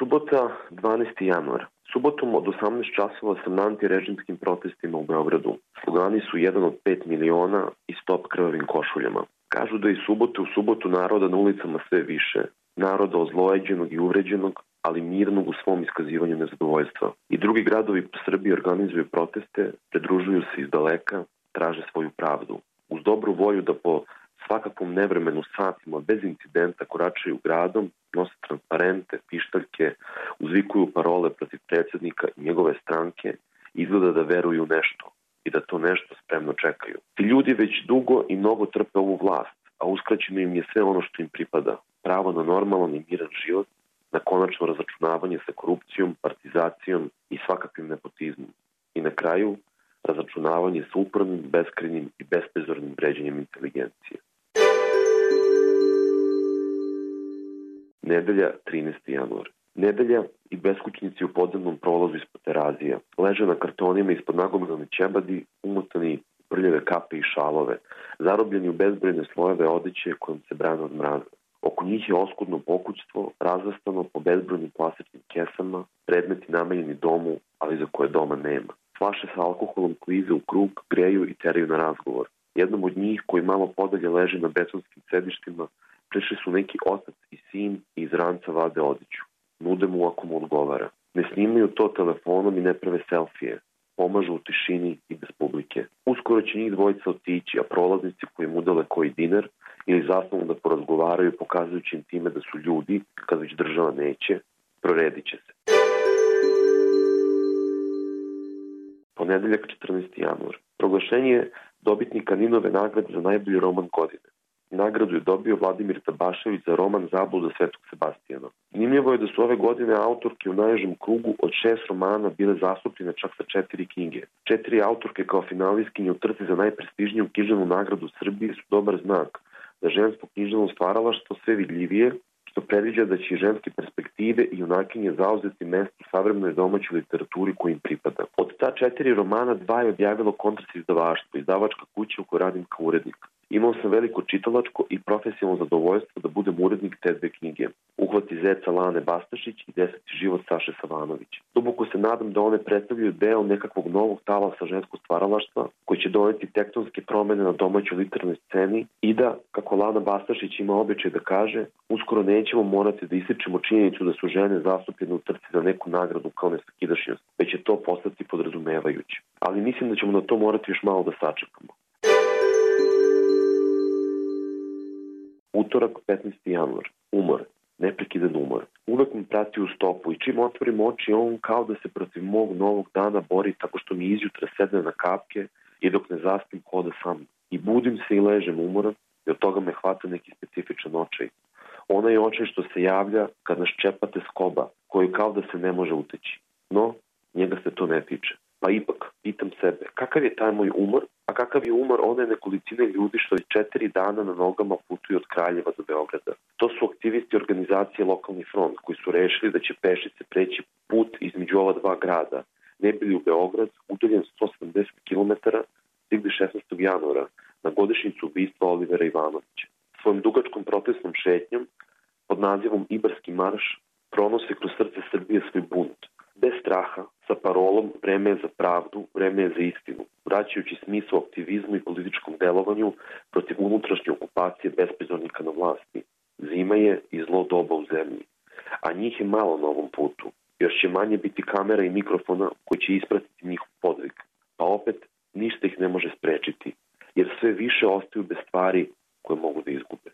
Subota, 12. januar. Subotom od 18 časova sam na antirežimskim protestima u Beogradu. Slogani su jedan od 5 miliona i stop krvavim košuljama. Kažu da i subote u subotu naroda na ulicama sve više. Naroda ozlojeđenog i uvređenog, ali mirnog u svom iskazivanju nezadovoljstva. I drugi gradovi po Srbiji organizuju proteste, predružuju se iz daleka, traže svoju pravdu. Uz dobru volju da po svakakvom nevremenu satima bez incidenta koračaju gradom, nose transparente, pištaljke, uzvikuju parole protiv predsednika i njegove stranke, izgleda da veruju nešto i da to nešto spremno čekaju. Ti ljudi već dugo i mnogo trpe ovu vlast, a uskraćeno im je sve ono što im pripada. Pravo na normalan i miran život, na konačno razračunavanje sa korupcijom, partizacijom i svakakvim nepotizmom. I na kraju, razračunavanje sa upornim, beskrajnim i bespezornim vređenjem inteligencije. Nedelja, 13. januar. Nedelja i beskućnici u podzemnom prolazu ispod terazija. Leže na kartonima ispod nagomilani ćebadi, umotani prljave kape i šalove, zarobljeni u bezbrojne slojeve odeće kojom se brane od mraza. Oko njih je oskudno pokućstvo, razvrstano po bezbrojnim plastičnim kesama, predmeti namenjeni domu, ali za koje doma nema. Flaše sa alkoholom klize u krug, greju i teraju na razgovor. Jednom od njih, koji malo podalje leže na betonskim sedištima, prišli su neki otac i sin iz ranca vade odiću. Nude mu ako mu odgovara. Ne snimaju to telefonom i ne prave selfije. Pomažu u tišini i bez publike. Uskoro će njih dvojica otići, a prolaznici koji mu udale koji dinar ili zasnovu da porazgovaraju pokazujući im time da su ljudi, kad već država neće, proredit će se. Ponedeljak 14. januar. Proglašenje dobitnika Ninove nagrade za najbolji roman godine. Nagradu je dobio Vladimir Tabašević za roman Zabluda Svetog Sebastijana. Zanimljivo je da su ove godine autorke u najžem krugu od šest romana bile zastupljene čak sa četiri knjige. Četiri autorke kao finalistkinje u trci za najprestižniju književnu nagradu Srbije su dobar znak da žensko književno stvaralaštvo sve vidljivije, što predviđa da će ženske perspektive i junakinje zauzeti mesto u savremenoj domaćoj literaturi koji im pripada. Od ta četiri romana dva je objavilo kontras izdavaštvo, izdavačka kuća u kojoj radim kao urednik. Imao sam veliko čitalačko i profesionalno zadovoljstvo da budem urednik te dve knjige. Uhvati zeca Lane Bastašić i deseti život Saše Savanović. Duboko se nadam da one predstavljaju deo nekakvog novog talasa ženskog stvaralaštva koji će doneti tektonske promene na domaćoj literarnoj sceni i da, kako Lana Bastašić ima običaj da kaže, uskoro nećemo morati da ističemo činjenicu da su žene zastupljene u trci za neku nagradu kao nesakidašnjost, već će to postati podrazumevajuće. Ali mislim da ćemo na to morati još malo da sačekamo. Utorak, 15. januar. Umor. Neprekidan umor. Uvek mi prati u stopu i čim otvorim oči, on kao da se protiv mog novog dana bori tako što mi izjutra sedne na kapke i dok ne zaspim hoda sam. I budim se i ležem umoran i od toga me hvata neki specifičan očaj. Onaj očaj što se javlja kad nas čepate skoba, koji kao da se ne može uteći. No, njega se to ne tiče. Pa ipak, pitam sebe, kakav je taj moj umor, a kakav je umor one nekolicine ljudi što već četiri dana na nogama putuju od Kraljeva do Beograda. To su aktivisti organizacije Lokalni front, koji su rešili da će pešice preći put između ova dva grada, ne bili u Beograd, udaljen 170 km, stigli 16. januara na godišnjicu ubistva Olivera Ivanovića. Svojom dugačkom protestnom šetnjom pod nazivom Ibarski marš pronose kroz srce Srbije svoj bunt, bez straha, sa parolom vreme je za pravdu, vreme je za istinu, vraćajući smislu aktivizmu i političkom delovanju protiv unutrašnje okupacije besprizornika na vlasti. Zima je i zlo doba u zemlji, je malo na ovom putu. Još će manje biti kamera i mikrofona koji će ispratiti njihov podvig, pa opet ništa ih ne može sprečiti, jer sve više ostaju bez stvari koje mogu da izgube.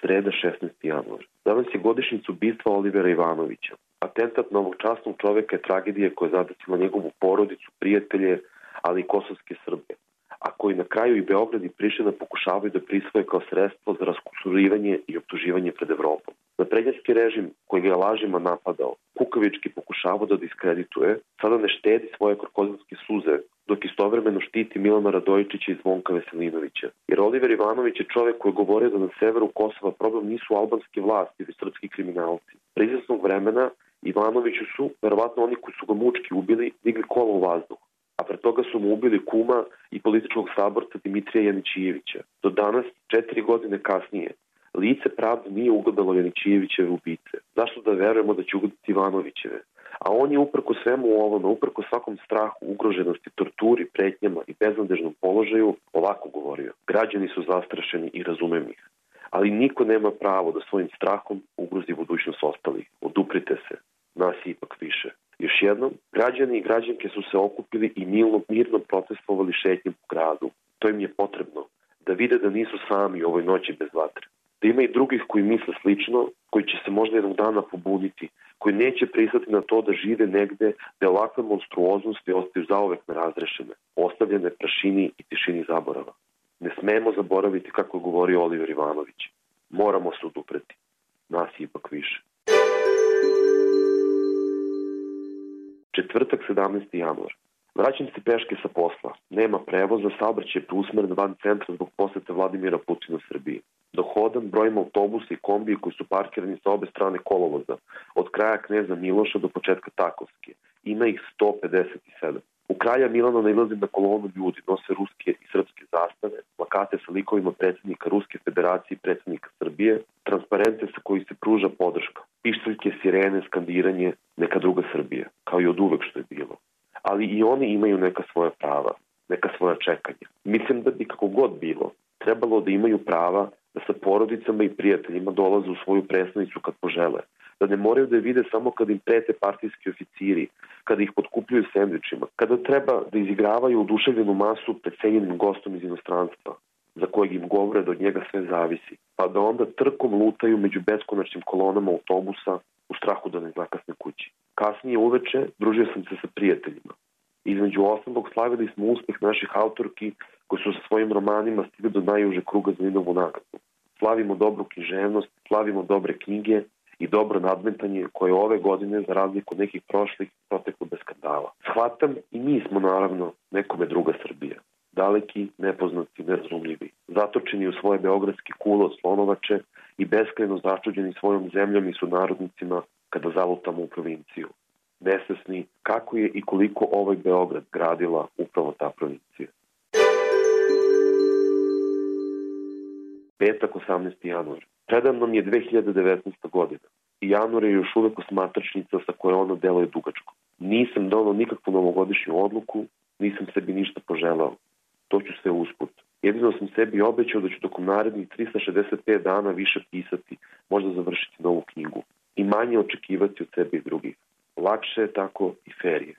Sreda 16. januar. Danas je godišnjicu bistva Olivera Ivanovića. Atentat na ovog častnog čoveka je tragedija koja je zadesila njegovu porodicu, prijatelje, ali i kosovske Srbe, a koji na kraju i Beograd i Priština pokušavaju da prisvoje kao sredstvo za raskusurivanje i optuživanje pred Evropom. Naprednjački režim koji ga je lažima napadao, kukavički pokušavao da diskredituje, sada ne štedi svoje krokodilske suze, dok istovremeno štiti Milana Radojičića i Zvonka Veselinovića. Jer Oliver Ivanović je čovek koji je govorio da na severu Kosova problem nisu albanske vlasti, već srpski kriminalci. Pre vremena Ivanoviću su, verovatno oni koji su ga mučki ubili, digli kola u vazduh pre toga su mu ubili kuma i političkog saborca Dimitrija Janićijevića. Do danas, četiri godine kasnije, Lice pravde nije ugledalo Janićijevićeve ubice. Zašto da verujemo da će ugledati Ivanovićeve? A on je uprko svemu ovome, uprko svakom strahu, ugroženosti, torturi, pretnjama i beznadežnom položaju ovako govorio. Građani su zastrašeni i razumem ih. Ali niko nema pravo da svojim strahom ugrozi budućnost ostalih. Oduprite se. Nas je jednom, građani i građanke su se okupili i mirno, mirno protestovali šetnjem po gradu. To im je potrebno, da vide da nisu sami u ovoj noći bez vatre. Da ima i drugih koji misle slično, koji će se možda jednog dana pobuditi, koji neće pristati na to da žive negde da ovakve monstruoznosti ostaju zaovek nerazrešene, ostavljene prašini i tišini zaborava. Ne smemo zaboraviti kako je govorio Oliver Ivanović. Moramo se odupreti. Nas je ipak više. Četvrtak 17. januar. Vraćam se peške sa posla. Nema prevoza, saobraćaj je preusmeren van centra zbog posete Vladimira Putina u Srbiji. Dok hodam, brojim autobuse i kombije koji su parkirani sa obe strane kolovoza, od kraja Kneza Miloša do početka Takovske. Ima ih 157. U kraja Milana nailazim na kolonu ljudi, nose ruske i srpske zastave, plakate sa likovima predsednika Ruske federacije i predsednika Srbije, transparente sa koji se pruža podrška, pištaljke, sirene, skandiranje, neka druga Srbija, kao i od uvek što je bilo. Ali i oni imaju neka svoja prava, neka svoja čekanja. Mislim da bi kako god bilo, trebalo da imaju prava da sa porodicama i prijateljima dolaze u svoju presnicu kad požele, da ne moraju da je vide samo kad im prete partijski oficiri, kada ih potkupljuju sendvičima, kada treba da izigravaju uduševljenu masu pred cenjenim gostom iz inostranstva, za kojeg im govore da od njega sve zavisi, pa da onda trkom lutaju među beskonačnim kolonama autobusa u strahu da ne zakasne kući. Kasnije uveče družio sam se sa prijateljima. Između ostalog slavili smo uspeh naših autorki koji su sa svojim romanima stigli do najuže kruga za Ninovu nagradu. Slavimo dobru književnost, slavimo dobre knjige i dobro nadmetanje koje ove godine, za razliku nekih prošlih, proteklo bez skandala. Shvatam i mi smo naravno nekome druga Srbija. Daleki, nepoznati, nerazumljivi. Zatočeni u svoje beogradske kulo od slonovače i beskreno začuđeni svojom zemljom i sunarodnicima kada zalutamo u provinciju. Nesvesni kako je i koliko ovaj Beograd gradila upravo ta provincija. Petak 18. januar. Predavnom je 2019. godina i januar je još uvek osmatračnica sa koje ono deluje dugačko. Nisam donao nikakvu novogodišnju odluku, nisam sebi ništa poželao. To ću sve usput. Jedino sam sebi obećao da ću tokom narednih 365 dana više pisati, možda završiti novu knjigu i manje očekivati od sebe i drugih. Lakše je tako i fer je.